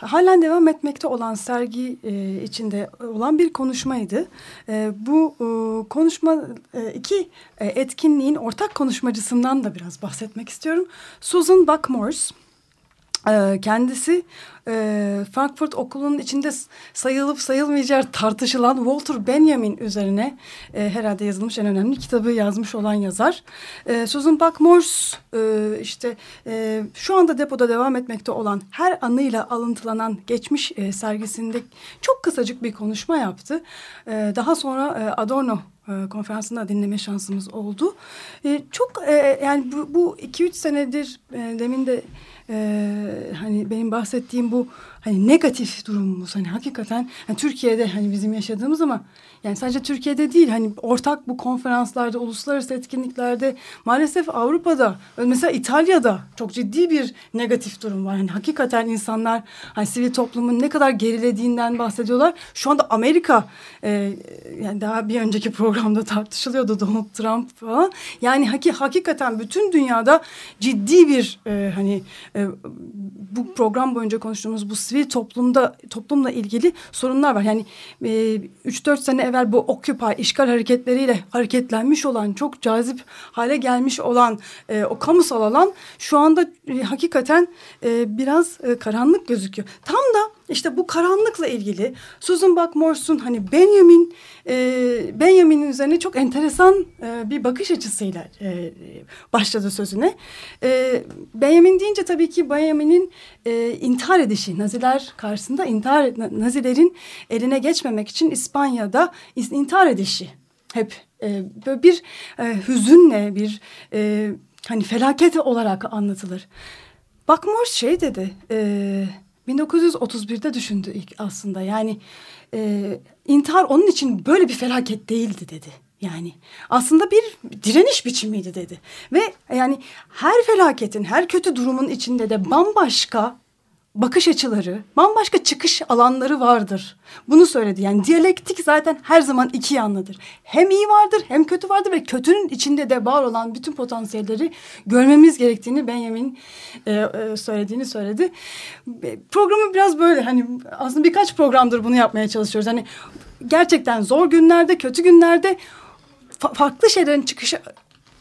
Halen devam etmekte olan sergi e, içinde olan bir konuşmaydı. E, bu e, konuşma e, iki e, etkinliğin ortak konuşmacısından da biraz bahsetmek istiyorum. Susan Buckmorse. Ee, Kendisi e, Frankfurt Okulu'nun içinde sayılıp sayılmayacağı tartışılan Walter Benjamin üzerine e, herhalde yazılmış en önemli kitabı yazmış olan yazar. E, Susan Buckmorse e, işte e, şu anda depoda devam etmekte olan her anıyla alıntılanan geçmiş sergisinde çok kısacık bir konuşma yaptı. Daha sonra Adorno konferansında dinleme şansımız oldu. Çok yani bu, bu iki üç senedir demin de e, hani benim bahsettiğim bu hani negatif durumumuz hani hakikaten hani Türkiye'de hani bizim yaşadığımız ama yani sadece Türkiye'de değil hani ortak bu konferanslarda uluslararası etkinliklerde maalesef Avrupa'da mesela İtalya'da çok ciddi bir negatif durum var. Yani hakikaten insanlar hani sivil toplumun ne kadar gerilediğinden bahsediyorlar. Şu anda Amerika e, yani daha bir önceki programda tartışılıyordu Donald Trump falan. Yani haki, hakikaten bütün dünyada ciddi bir e, hani e, bu program boyunca konuştuğumuz bu sivil toplumda toplumla ilgili sorunlar var. Yani e, 3-4 sene evvel bu Occupy işgal hareketleriyle hareketlenmiş olan çok cazip hale gelmiş olan e, o kamusal alan şu anda e, hakikaten e, biraz karanlık gözüküyor. Tam da işte bu karanlıkla ilgili Susan Buckmorse'un hani Benjamin e, Benjamin'in üzerine çok enteresan e, bir bakış açısıyla e, başladı sözüne. E, Benjamin deyince tabii ki Benjamin'in e, intihar edişi, Naziler karşısında intihar, Nazilerin eline geçmemek için İspanya'da intihar edişi hep e, böyle bir e, hüzünle bir e, hani felaket olarak anlatılır. Buckmorse şey dedi, e, 1931'de düşündü ilk aslında yani e, intihar onun için böyle bir felaket değildi dedi. Yani aslında bir direniş biçimiydi dedi. Ve yani her felaketin, her kötü durumun içinde de bambaşka bakış açıları, bambaşka çıkış alanları vardır. Bunu söyledi. Yani diyalektik zaten her zaman iki yanlıdır. Hem iyi vardır hem kötü vardır ve kötünün içinde de var olan bütün potansiyelleri görmemiz gerektiğini Benjamin e, e, söylediğini söyledi. Programı biraz böyle hani aslında birkaç programdır bunu yapmaya çalışıyoruz. Hani gerçekten zor günlerde, kötü günlerde fa farklı şeylerin çıkışı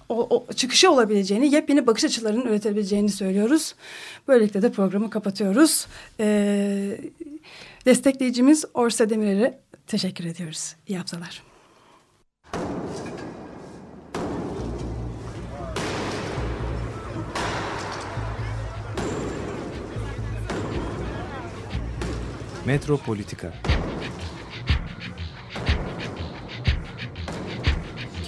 o, o, çıkışı olabileceğini, yepyeni bakış açılarının üretebileceğini söylüyoruz. Böylelikle de programı kapatıyoruz. Ee, destekleyicimiz Orsa Demirer'e teşekkür ediyoruz. İyi haftalar. Metropolitika